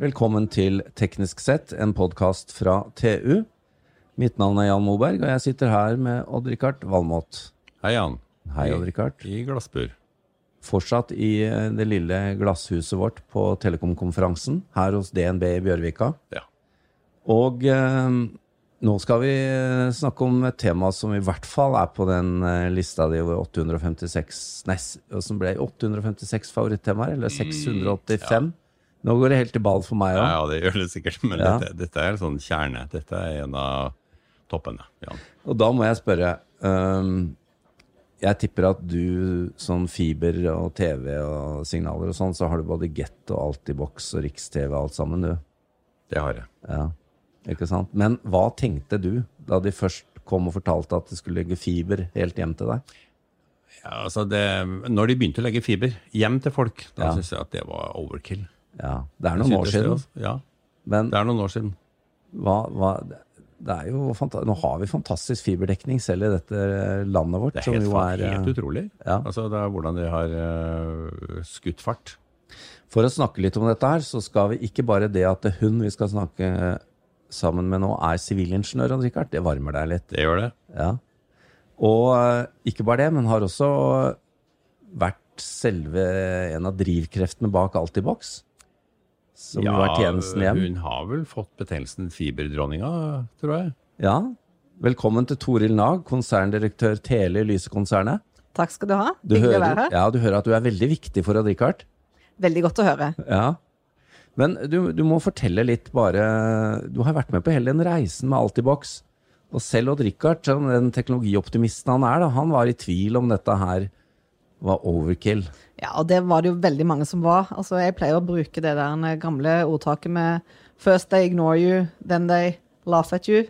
Velkommen til Teknisk sett, en podkast fra TU. Mitt navn er Jan Moberg, og jeg sitter her med Odd-Rikard Valmot. Hei, Jan. Hei, Odd-Rikard. I glassbur. Fortsatt i eh, det lille glasshuset vårt på Telekom-konferansen her hos DNB i Bjørvika. Ja. Og eh, nå skal vi eh, snakke om et tema som i hvert fall er på den eh, lista di over 856 Nei, som ble 856 favorittemaer, eller 685. Nå går det helt til ball for meg Ja, òg. ja, det gjør det sikkert, men Ja. dette, dette er sånn kjerne. Dette er en av toppene. Ja. Og da må jeg spørre um, Jeg tipper at du, sånn fiber og TV og signaler og sånn, så har du både Get og Altibox og Riks-TV alt sammen, du. Det har jeg. Ja, ikke sant? Men hva tenkte du da de først kom og fortalte at de skulle legge fiber helt hjem til deg? Ja, altså det, når de begynte å legge fiber hjem til folk, da Ja. synes jeg at det var overkill. Ja, det er noen år siden. Ja, Men det er noen år siden. hva, hva det er jo Nå har vi fantastisk fiberdekning selv i dette landet vårt. Det er som helt, jo er, helt eh, utrolig. ja. Altså, det er hvordan de har uh, skutt fart. For å snakke litt om dette her, så skal vi ikke bare det at hun vi skal snakke sammen med nå, er sivilingeniør, Richard. Det varmer deg litt. Det gjør det. Ja. Og eh, ikke bare det, men har også vært selve en av drivkreftene bak Altibox. Som ja, var tjenesten igjen. hun har vel fått betegnelsen fiberdronninga, tror jeg. Ja. Velkommen til Toril Nag, konserndirektør Tele i Lysekonsernet. Takk skal du ha. Du Hyggelig å være her. ja, du hører at du er veldig viktig for Odd Rikard. Veldig godt å høre. Ja. Men du, du må fortelle litt bare Du har vært med på hele den reisen med Altibox. Og selv Odd Rikard, den teknologioptimisten han er, da, han var i tvil om dette her var overkill. Ja, og det var det jo veldig mange som var. Altså, jeg pleier å bruke det der gamle ordtaket med First they ignore you, then they laugh at you,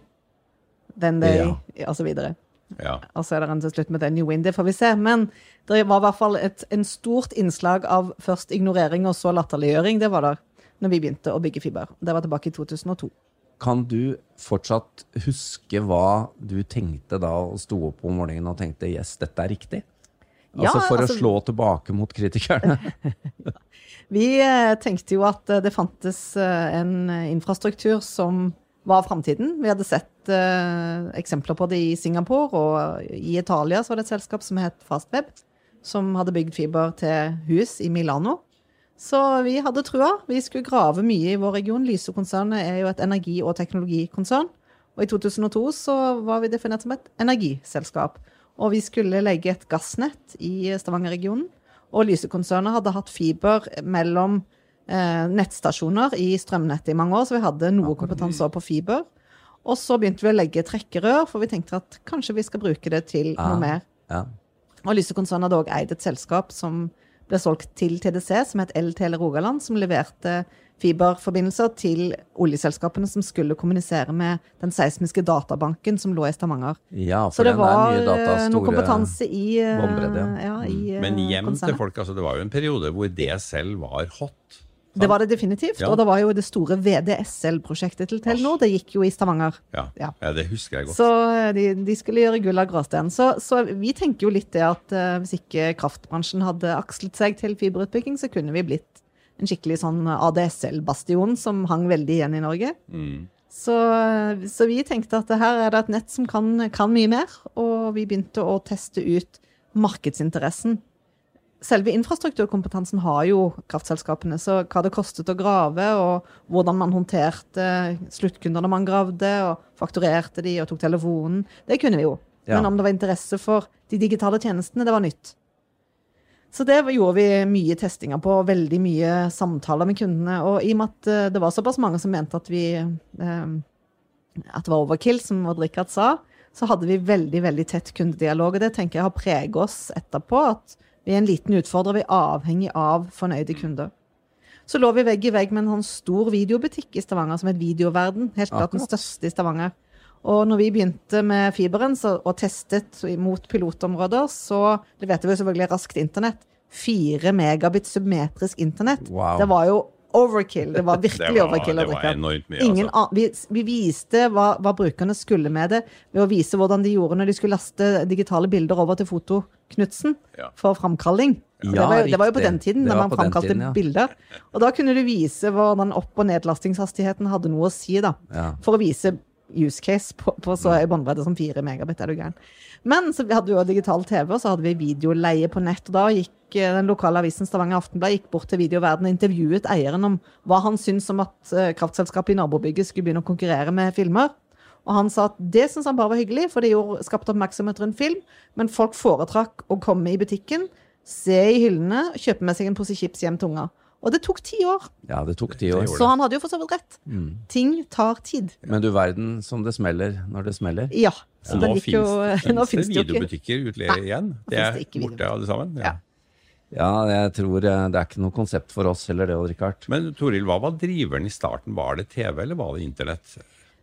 then they Og så videre. Ja. Og så er det en til slutt med den new win. Det får vi se. Men det var i hvert fall et en stort innslag av først ignorering og så latterliggjøring. Det var der når vi begynte å bygge fiber. Det var tilbake i 2002. Kan du fortsatt huske hva du tenkte da og sto opp om morgenen og tenkte yes, dette er riktig? Ja, altså for altså- å slå tilbake mot kritikerne. Vi eh, tenkte jo at eh, det fantes eh, en infrastruktur som var framtiden. Vi hadde sett eksempler på det i Singapore, og i Italia så var det et selskap som het Fastweb, som hadde bygd fiber til hus i Milano. Så vi hadde trua. Vi skulle grave mye i vår region. Lyse-konsernet er jo et energi- og teknologikonsern. Og i 2002 så var vi definert som et energiselskap. Og vi skulle legge et gassnett i Stavanger-regionen. Og Lyse-konsernet hadde hatt fiber mellom eh, nettstasjoner i strømnettet i mange år, så vi hadde noe kompetanse på fiber. Og så begynte vi å legge trekkerør, for vi tenkte at kanskje vi skal bruke det til noe mer. Ja. Og Lyse-konsernet hadde òg eid et selskap som ble solgt til TDC, som het El-Tele Rogaland, som leverte fiberforbindelser til oljeselskapene som skulle kommunisere med den seismiske databanken som lå i Stavanger. ja, for Så det den er var mye data, eh, noe kompetanse i, eh, ja. ja, i Men hjem konsernet. til folk, altså det var jo en periode hvor det selv var hot. Det var det definitivt. Ja. Og det var jo det store VDSL-prosjektet til Telenor. Det gikk jo i Stavanger. Ja, Ja. ja det husker jeg godt. Så eh, de, de skulle gjøre gull av gråstein. Så, så vi tenker jo litt det at uh, hvis ikke kraftbransjen hadde akslet seg til fiberutbygging, så kunne vi blitt en skikkelig sånn ADSL-bastion som hang veldig igjen i Norge. Mm. Så, så vi tenkte at her er det et nett som kan, kan mye mer, og vi begynte å teste ut markedsinteressen. Selve infrastrukturkompetansen har jo kraftselskapene, så hva det kostet å grave, og hvordan man håndterte sluttkundene man gravde, og fakturerte de og tok telefonen, det kunne vi jo. Ja. Men om det var interesse for de digitale tjenestene, det var nytt. Så det gjorde vi mye testinger på, og veldig mye samtaler med kundene. Og i og med at eh, det var såpass mange som mente at vi eh, at det var overkill, som Odd Rikard sa, så hadde vi veldig veldig tett kundedialog. Og det tenker jeg har preget oss etterpå. At vi er en liten utfordrer. Vi er avhengig av fornøyde kunder. Så lå vi vegg i vegg med en sånn stor videobutikk i Stavanger som het Videoverden. Helt klart den største i Stavanger. Og når vi begynte med fiberen så, og testet mot pilotområder, så leverte vi selvfølgelig raskt internett. 4 megabit symmetrisk internett. Wow. Det var jo overkill. Det var virkelig det var, overkill. det var enormt mye. Ingen altså. vi, vi viste hva, hva brukerne skulle med det, ved å vise hvordan de gjorde når de skulle laste digitale bilder over til fotoknutsen Ja. for framkalling. Ja, det, var jo, det var jo på den tiden, da man framkalte tiden, ja. bilder. Og da kunne du vise hvordan opp- og nedlastingshastigheten hadde noe å si, da. For å vise use case på, på så høy båndbredde som 4 megabit, er du gæren. Men så hadde vi jo digital TV, og så hadde vi videoleie på nett. Og da gikk eh, den lokale avisen Stavanger Aftenblad gikk bort til Videoverden og intervjuet eieren om hva han syntes om at eh, kraftselskapet i nabobygget skulle begynne å konkurrere med filmer. Og han sa at det syntes han bare var hyggelig, for det skapte oppmerksomhet rundt film. Men folk foretrakk å komme i butikken, se i hyllene, kjøpe med seg en pose chips hjem til unger. Og det tok ti år. ja, det tok ti år. Så han hadde jo for så vidt rett. Mm. Ting tar tid. Men du verden som det smeller når det smeller. Ja. Så ja. det nå finnes det det videobutikker utleie igjen. Det er det ikke borte alle sammen. Ja. Ja, jeg tror eh, det er ikke noe konsept for oss heller, det, Richard. Men Toril, hva var driveren i starten? Var det TV, eller var det internett?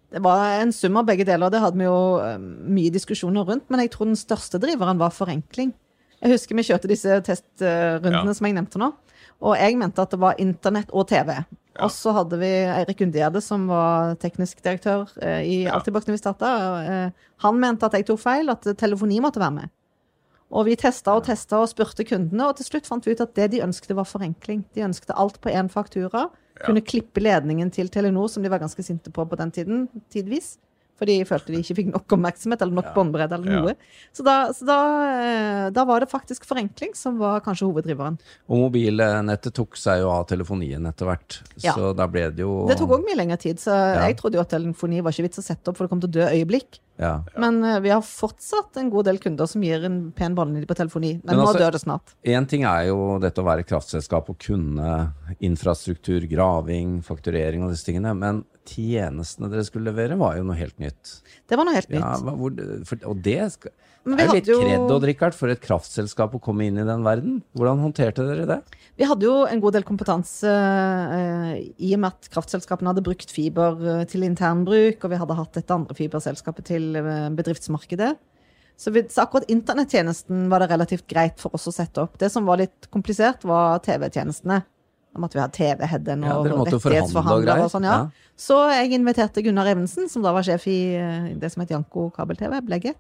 Det var en sum av begge deler, det hadde vi jo eh, mye diskusjoner rundt. Men jeg tror den største driveren var forenkling. Jeg husker vi kjørte disse testrundene Ja. som jeg nevnte nå. Og jeg mente at det var internett og TV. Og så hadde vi Eirik Undiade, som var teknisk direktør eh, i Ja. Altibox da vi starta. Eh, han mente at jeg tok feil, at telefoni måtte være med. Og vi testa og testa og spurte kundene, og til slutt fant vi ut at det de ønsket, var forenkling. De ønsket alt på én faktura. Kunne klippe ledningen til Telenor, som de var ganske sinte på på den tiden, tidvis. For de følte de ikke fikk nok oppmerksomhet eller nok båndbredde eller Ja. noe. Så, da, så da, eh, da var det faktisk forenkling som var kanskje hoveddriveren. Og mobilnettet tok seg jo av telefonien etter hvert, Ja. så da ble det jo Det tok òg mye lengre tid, så jeg trodde jo at telefoni var ikke vits å sette opp, for det kom til å dø øyeblikk. Ja. Men uh, vi har fortsatt en god del kunder som gir en pen båndlinje på telefoni. Men, Men nå altså- dør det snart. Én ting er jo dette å være kraftselskap og kunne infrastruktur, graving, fakturering og disse tingene, men tjenestene dere skulle levere, var jo noe helt nytt. Det var noe helt nytt. Ja, hvor, for, og det skal, er jo litt kred, og Rikard, for et kraftselskap å komme inn i den verden. Hvordan håndterte dere det? Vi hadde jo en god del kompetanse eh, i og med at kraftselskapene hadde brukt fiber eh, til internbruk, og vi hadde hatt dette andre fiberselskapet til eh, bedriftsmarkedet. Så, vi, så akkurat internettjenesten var det relativt greit for oss å sette opp. Det som var litt komplisert, var TV-tjenestene. Da måtte vi ha TV-headen og ja, rettighetsforhandler og sånn, ja. Ja. Så jeg inviterte Gunnar Evensen, som da var sjef i eh, det som het Janko kabel-TV, Blegget,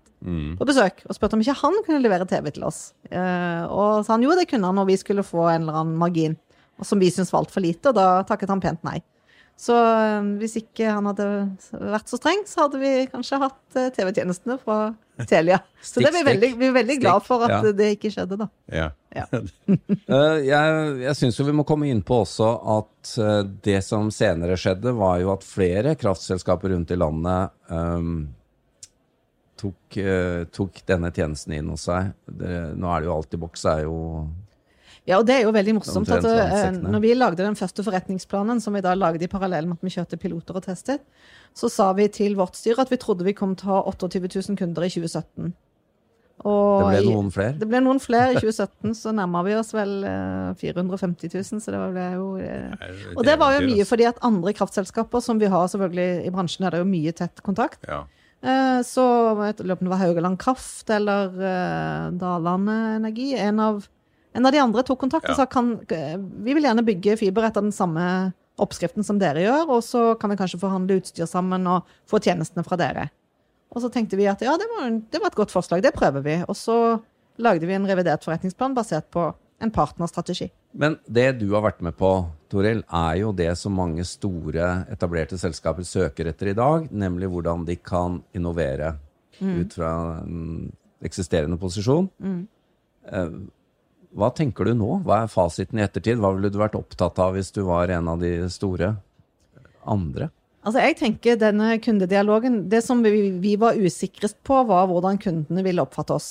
på besøk og spurte om ikke han kunne levere TV til oss. Eh, og sa han jo, det kunne han når vi skulle få en eller annen margin, og som vi syntes var altfor lite, og da takket han pent nei. Så eh, hvis ikke han hadde vært så streng, så hadde vi kanskje hatt eh, TV-tjenestene fra Telia. Så det er vi veldig, vi er veldig glad for at Ja. det ikke skjedde, da. Ja. Ja. Eh, jeg jeg syns jo vi må komme inn på også at eh, det som senere skjedde, var jo at flere kraftselskaper rundt i landet um, tok, uh, tok denne tjenesten inn hos seg. Det, nå er det jo Altibox er jo Ja, og det er jo veldig morsomt at eh, når vi lagde den første forretningsplanen, som vi da lagde i parallell med at vi kjørte piloter og testet, så sa vi til vårt styre at vi trodde vi kom til å ha 28 000 kunder i 2017. Og Det ble noen flere. Det ble noen flere. I 2017 så nærma vi oss vel eh, 450 000, så det var ble jo det. Og det var jo mye fordi at andre kraftselskaper, som vi har selvfølgelig i bransjen, er det jo mye tett kontakt. Ja. Eh, Så jeg lurer på om det var Haugaland Kraft eller eh, Dalane Energi. En av, en av de andre tok kontakt og sa kan, eh, vi vil gjerne bygge fiber etter den samme oppskriften som dere gjør, og så kan vi kanskje forhandle utstyr sammen og få tjenestene fra dere. Og så tenkte vi at ja, det var, det var et godt forslag, det prøver vi. Og så lagde vi en revidert forretningsplan basert på en partnerstrategi. Men det du har vært med på, Toril, er jo det som mange store, etablerte selskaper søker etter i dag, nemlig hvordan de kan innovere ut fra en eksisterende posisjon. Eh, Hva tenker du nå? Hva er fasiten i ettertid? Hva ville du vært opptatt av hvis du var en av de store andre? Altså jeg tenker denne kundedialogen, Det som vi, vi var usikrest på, var hvordan kundene ville oppfatte oss.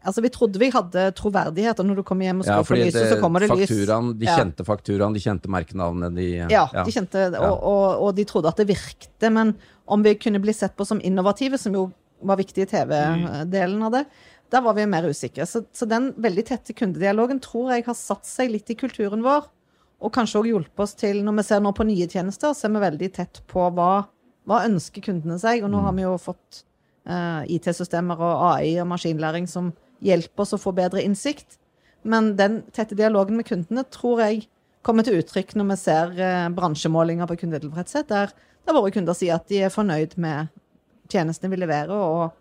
Altså Vi trodde vi hadde troverdighet, og når du kommer hjem og Ja, skrur på lyset, så kommer det lys. fakturaen, de Ja. kjente fakturaen, de kjente merkenavnet, de Ja, de kjente, og, og, og de trodde at det virkte. Men om vi kunne bli sett på som innovative, som jo var viktig i TV-delen av det, der var vi mer usikre. Så, så den veldig tette kundedialogen tror jeg har satt seg litt i kulturen vår. Og kanskje òg hjulpet oss til, når vi ser nå på nye tjenester, så er vi veldig tett på hva, hva ønsker kundene seg. Og nå har vi jo fått uh, IT-systemer og AI og maskinlæring som hjelper oss å få bedre innsikt. Men den tette dialogen med kundene tror jeg kommer til uttrykk når vi ser uh, bransjemålinger på kundetilfredshet, der, der våre kunder sier at de er fornøyd med tjenestene vi leverer, og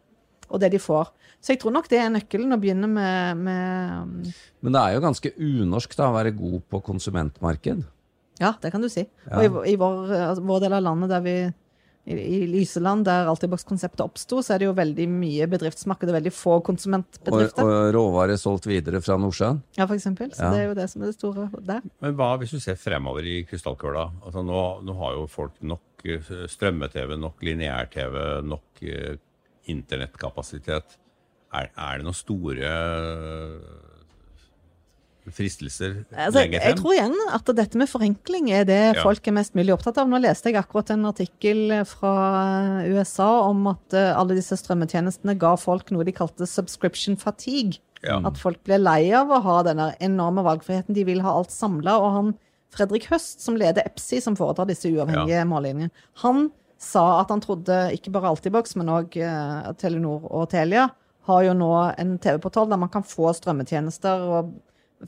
og det de får. Så jeg tror nok det er nøkkelen, å begynne med, med Men det er jo ganske unorsk da, å være god på konsumentmarked. Ja, det kan du si. Og i, i vår, altså, vår del av landet der vi i, i Lyseland, der Altibox-konseptet oppsto, så er det jo veldig mye bedriftsmarked og veldig få konsumentbedrifter. og råvarer solgt videre fra Nordsjøen. ja, for eksempel. Så Ja. det er jo det som er det store der. Men hva hvis du ser fremover i krystallkøla? Altså nå, nå har jo folk nok eh, strømme-TV, nok lineær-TV, nok eh, internettkapasitet. Er, er det noen store eh, fristelser Altså, lenger jeg tror igjen at dette med forenkling er det Ja. folk er mest mulig opptatt av. Nå leste jeg akkurat en artikkel fra USA om at eh, alle disse strømmetjenestene ga folk noe de kalte subscription fatigue. Ja. At folk ble lei av å ha denne enorme valgfriheten. De vil ha alt samla. Og han Fredrik Høst, som leder EPSI, som foretar disse uavhengige mållinjene, han sa at han trodde ikke bare Altibox, men òg eh, Telenor og Telia har jo nå en TV-portal der man kan få strømmetjenester og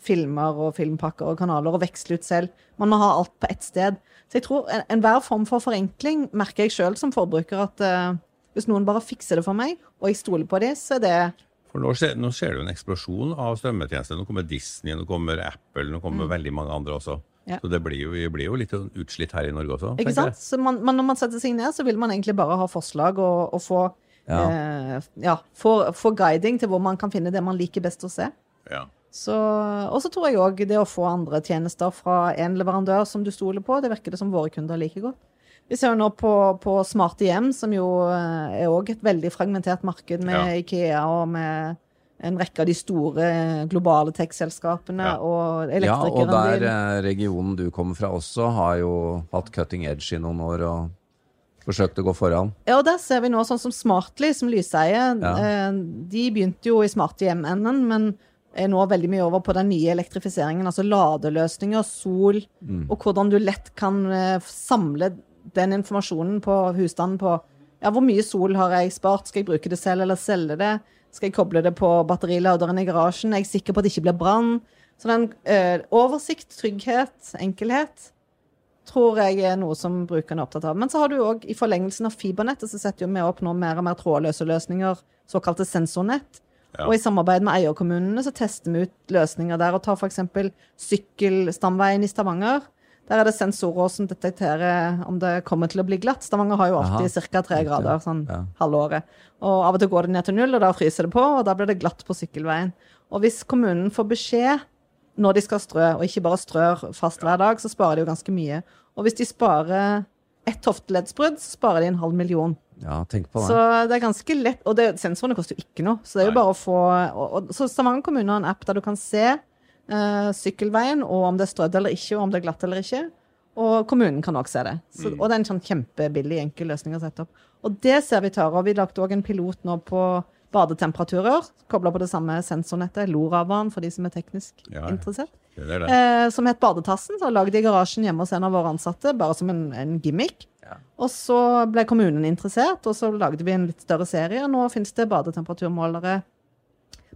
filmer og filmpakker og kanaler og veksle ut selv. Man må ha alt på ett sted. Så jeg tror en- enhver form for forenkling merker jeg sjøl som forbruker at eh, hvis noen bare fikser det for meg, og jeg stoler på det, så er det For nå skjer, nå skjer det jo en eksplosjon av strømmetjenester. Nå kommer Disney, nå kommer Apple, nå kommer veldig mange andre også. Ja. Så det blir jo, vi blir jo litt utslitt her i Norge også. Ikke sant? Så man, man, når man setter seg ned, så vil man egentlig bare ha forslag og, og få, Ja. eh, ja, få, få guiding til hvor man kan finne det man liker best å se. Ja. Så, og så tror jeg òg det å få andre tjenester fra en leverandør som du stoler på, det virker det som våre kunder liker godt. Vi ser jo nå på, på smarte hjem, som jo eh, er òg et veldig fragmentert marked med. Ikea og med en rekke av de store eh, globale tech-selskapene Ja. og Ja, og der eh, regionen du kommer fra også, har jo hatt cutting edge i noen år og forsøkt å gå foran. Ja, og der ser vi nå sånn som Smartly, som lyseie. Ja. eh, De begynte jo i smarte hjem-enden, men er nå veldig mye over på den nye elektrifiseringen. Altså ladeløsninger, sol, og hvordan du lett kan samle den informasjonen på husstanden på ja, hvor mye sol har jeg spart, skal jeg bruke det selv eller selge det? Skal jeg koble det på batteriladeren i garasjen? Er jeg sikker på at det ikke blir brann? Så den eh, oversikt, trygghet, enkelhet tror jeg er noe som brukerne er opptatt av. Men så har du òg i forlengelsen av fibernettet, så setter vi opp nå mer og mer trådløse løsninger, såkalte sensornett. Ja. Og i samarbeid med eierkommunene så tester vi ut løsninger der, og tar f.eks. sykkelstamveien i Stavanger. Der er det sensorer som detekterer om det kommer til å bli glatt. Stavanger har jo alltid ca. tre grader sånn Ja. halvåret. Og av og til går det ned til null, og da fryser det på, og da blir det glatt på sykkelveien. Og hvis kommunen får beskjed når de skal strø, og ikke bare strør fast hver dag, så sparer de jo ganske mye. Og hvis de sparer ett hofteleddsbrudd, så sparer de en halv million. Ja, tenk på det. Så det. er ganske lett, og det, sensorene koster jo ikke noe. Så det er jo Nei. bare å få og, og, Så Stavanger kommune har en app der du kan se eh, sykkelveien, og om det er strødd eller ikke, og om det er glatt eller ikke. Og kommunen kan òg se det. Så, Og det er en sånn kjempebillig, enkel løsning å sette opp. Og det ser vi tar. Og vi lagde òg en pilot nå på badetemperaturer, kobla på det samme sensornettet, Loravaen for de som er teknisk Ja, ja. interessert, Det er det. eh, som het Badetassen. Så lagde de i garasjen hjemme hos en av våre ansatte, bare som en, en gimmick. Og så ble kommunen interessert, og så lagde vi en litt større serie. Nå finnes det badetemperaturmålere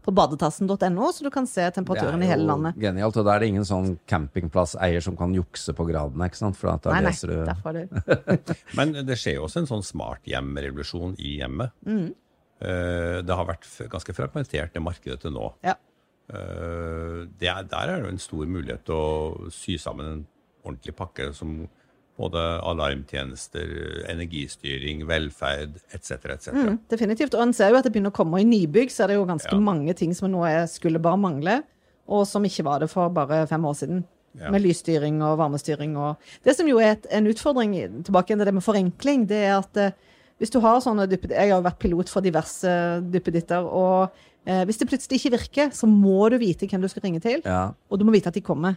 på badetassen.no, så du kan se temperaturen i hele landet. genialt. Og da er det ingen sånn campingplasseier som kan jukse på gradene, ikke sant? For at da Nei, nei, leser du derfor er det. Men det skjer jo også en sånn smarthjem-revolusjon i hjemmet. Eh, Det har vært f- ganske fragmentert, det markedet til nå. Ja. Eh, Det er, der er det jo en stor mulighet til å sy sammen en ordentlig pakke som både alarmtjenester, energistyring, velferd etc. etc. Mm, definitivt. Og en ser jo at det begynner å komme i nybygg, så er det jo ganske Ja. mange ting som nå er, skulle bare mangle, og som ikke var det for bare fem år siden. Ja. Med lysstyring og varmestyring og Det som jo er et, en utfordring, tilbake til det med forenkling, det er at eh, hvis du har sånne duppeditter Jeg har jo vært pilot for diverse duppeditter, og eh, hvis det plutselig ikke virker, så må du vite hvem du skal ringe til, Ja. og du må vite at de kommer.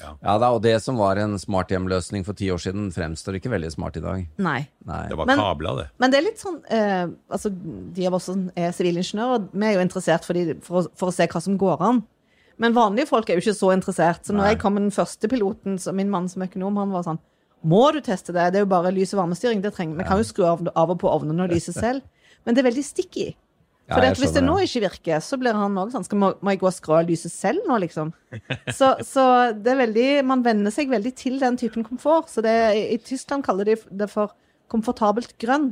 Ja da, og det som var en smarthjemløsning for ti år siden, fremstår ikke veldig smart i dag. Nei. Nei. Det var Men- kabla, det. Men det er litt sånn eh, altså, De av oss som er sivilingeniører, vi er jo interessert for, de, for, å, for å se hva som går an. Men vanlige folk er jo ikke så interessert. Så når Nei. jeg kom med den første piloten, så min mann som økonom, han var sånn Må du teste det? Det er jo bare lys- og varmestyring. Det trenger, Vi kan jo skru av, av og på ovnene og lyset selv. Men det er veldig sticky. For ja, hvis det nå ikke virker, så blir han òg sånn skal, må, må jeg gå og skru av lyset selv nå, liksom? Så, så det er veldig Man venner seg veldig til den typen komfort. Så det, I Tyskland kaller de det for komfortabelt grønn.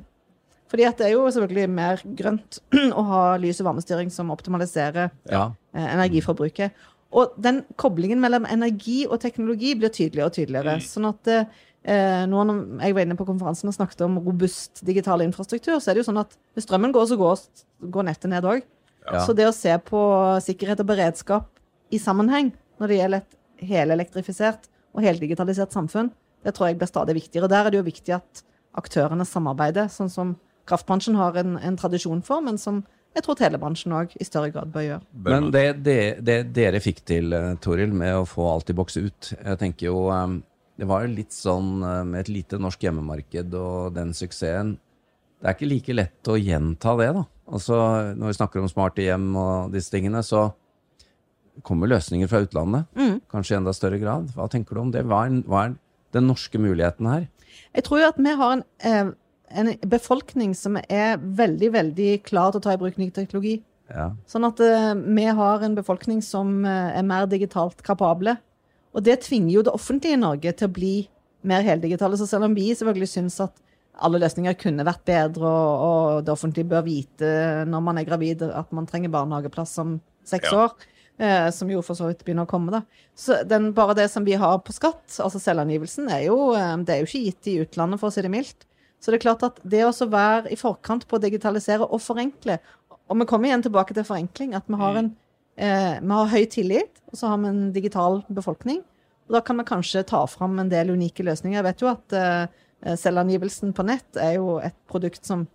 Fordi at det er jo selvfølgelig mer grønt å ha lys- og varmestyring som optimaliserer Ja. eh, energiforbruket. Og den koblingen mellom energi og teknologi blir tydeligere og tydeligere. Sånn at eh, nå når jeg var inne på konferansen og snakket om robust digital infrastruktur, så er det jo sånn at hvis strømmen går, så går, går nettet ned òg. Ja. Så det å se på sikkerhet og beredskap i sammenheng når det gjelder et helelektrifisert og heldigitalisert samfunn, det tror jeg blir stadig viktigere. Og der er det jo viktig at aktørene samarbeider, sånn som kraftbransjen har en, en tradisjon for, men som jeg tror telebransjen òg i større grad bør gjøre. Men det, det, det dere fikk til, eh, Toril, med å få alt i boks ut Jeg tenker jo eh, Det var jo litt sånn eh, med et lite norsk hjemmemarked og den suksessen. Det er ikke like lett å gjenta det, da. Altså, når vi snakker om smarte hjem og disse tingene, så kommer løsninger fra utlandet. Kanskje i enda større grad. Hva tenker du om det? Hva er, hva er den norske muligheten her? Jeg tror jo at vi har en, eh, en befolkning som er veldig, veldig klar til å ta i bruk ny teknologi. Ja. Sånn at eh, vi har en befolkning som er mer digitalt kapable. Og det tvinger jo det offentlige i Norge til å bli mer heldigitale. Så selv om vi selvfølgelig syns at alle løsninger kunne vært bedre, og, og det offentlige bør vite når man er gravid at man trenger barnehageplass om seks Ja. år, eh, som jo for så vidt begynner å komme, da. Så den, bare det som vi har på skatt, altså selvangivelsen, er jo, eh, det er jo ikke gitt i utlandet, for å si det mildt. Så det er klart at det å være i forkant på å digitalisere og forenkle, og vi kommer igjen tilbake til forenkling, at vi har, en, eh, vi har høy tillit, og så har vi en digital befolkning. Og da kan vi kanskje ta fram en del unike løsninger. Jeg vet jo at eh, selvangivelsen på nett er jo et produkt som,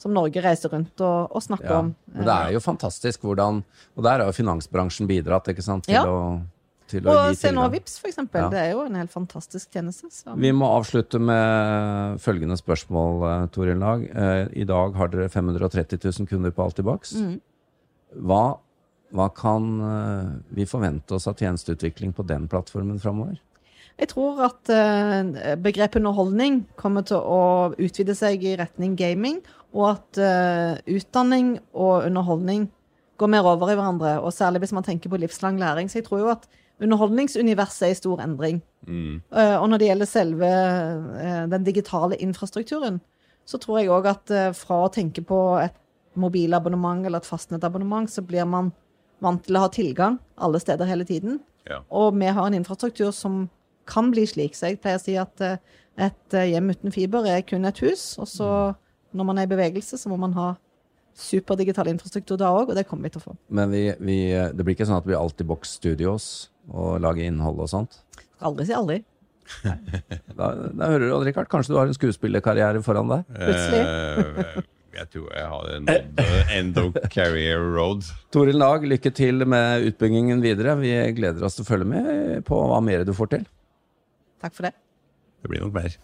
som Norge reiser rundt og, og snakker Ja, om. men det er jo fantastisk hvordan Og der har jo finansbransjen bidratt ikke sant, til Ja. å, Og se nå. Vips, for eksempel. Ja. Det er jo en helt fantastisk tjeneste. Så. Vi må avslutte med følgende spørsmål, eh, Toril Lag. I dag har dere 530 000 kunder på Altibox. Mm. Hva, hva kan eh, vi forvente oss av tjenesteutvikling på den plattformen framover? Jeg tror at eh, begrepet underholdning kommer til å utvide seg i retning gaming, og at eh, utdanning og underholdning går mer over i hverandre, og særlig hvis man tenker på livslang læring. Så jeg tror jo at underholdningsuniverset er i stor endring. Mm. Og når det gjelder selve den digitale infrastrukturen, så tror jeg òg at fra å tenke på et mobilabonnement eller et fastnettabonnement, så blir man vant til å ha tilgang alle steder hele tiden. Ja. Og vi har en infrastruktur som kan bli slik. Så jeg pleier å si at eh, et eh, hjem uten fiber er kun et hus. Og så når man er i bevegelse, så må man ha superdigital infrastruktur da òg, og det kommer vi til å få. Men vi, vi, det blir ikke sånn at vi alltid boks studios og lager innhold og sånt? Aldri si aldri. Da, da hører du, Odd Rikard, kanskje du har en skuespillerkarriere foran deg? Plutselig. Jeg tror jeg har nådd eh, end of career road. Toril Nag, lykke til med utbyggingen videre. Vi gleder oss til å følge med på hva mer du får til. Takk for det. Det blir nok mer.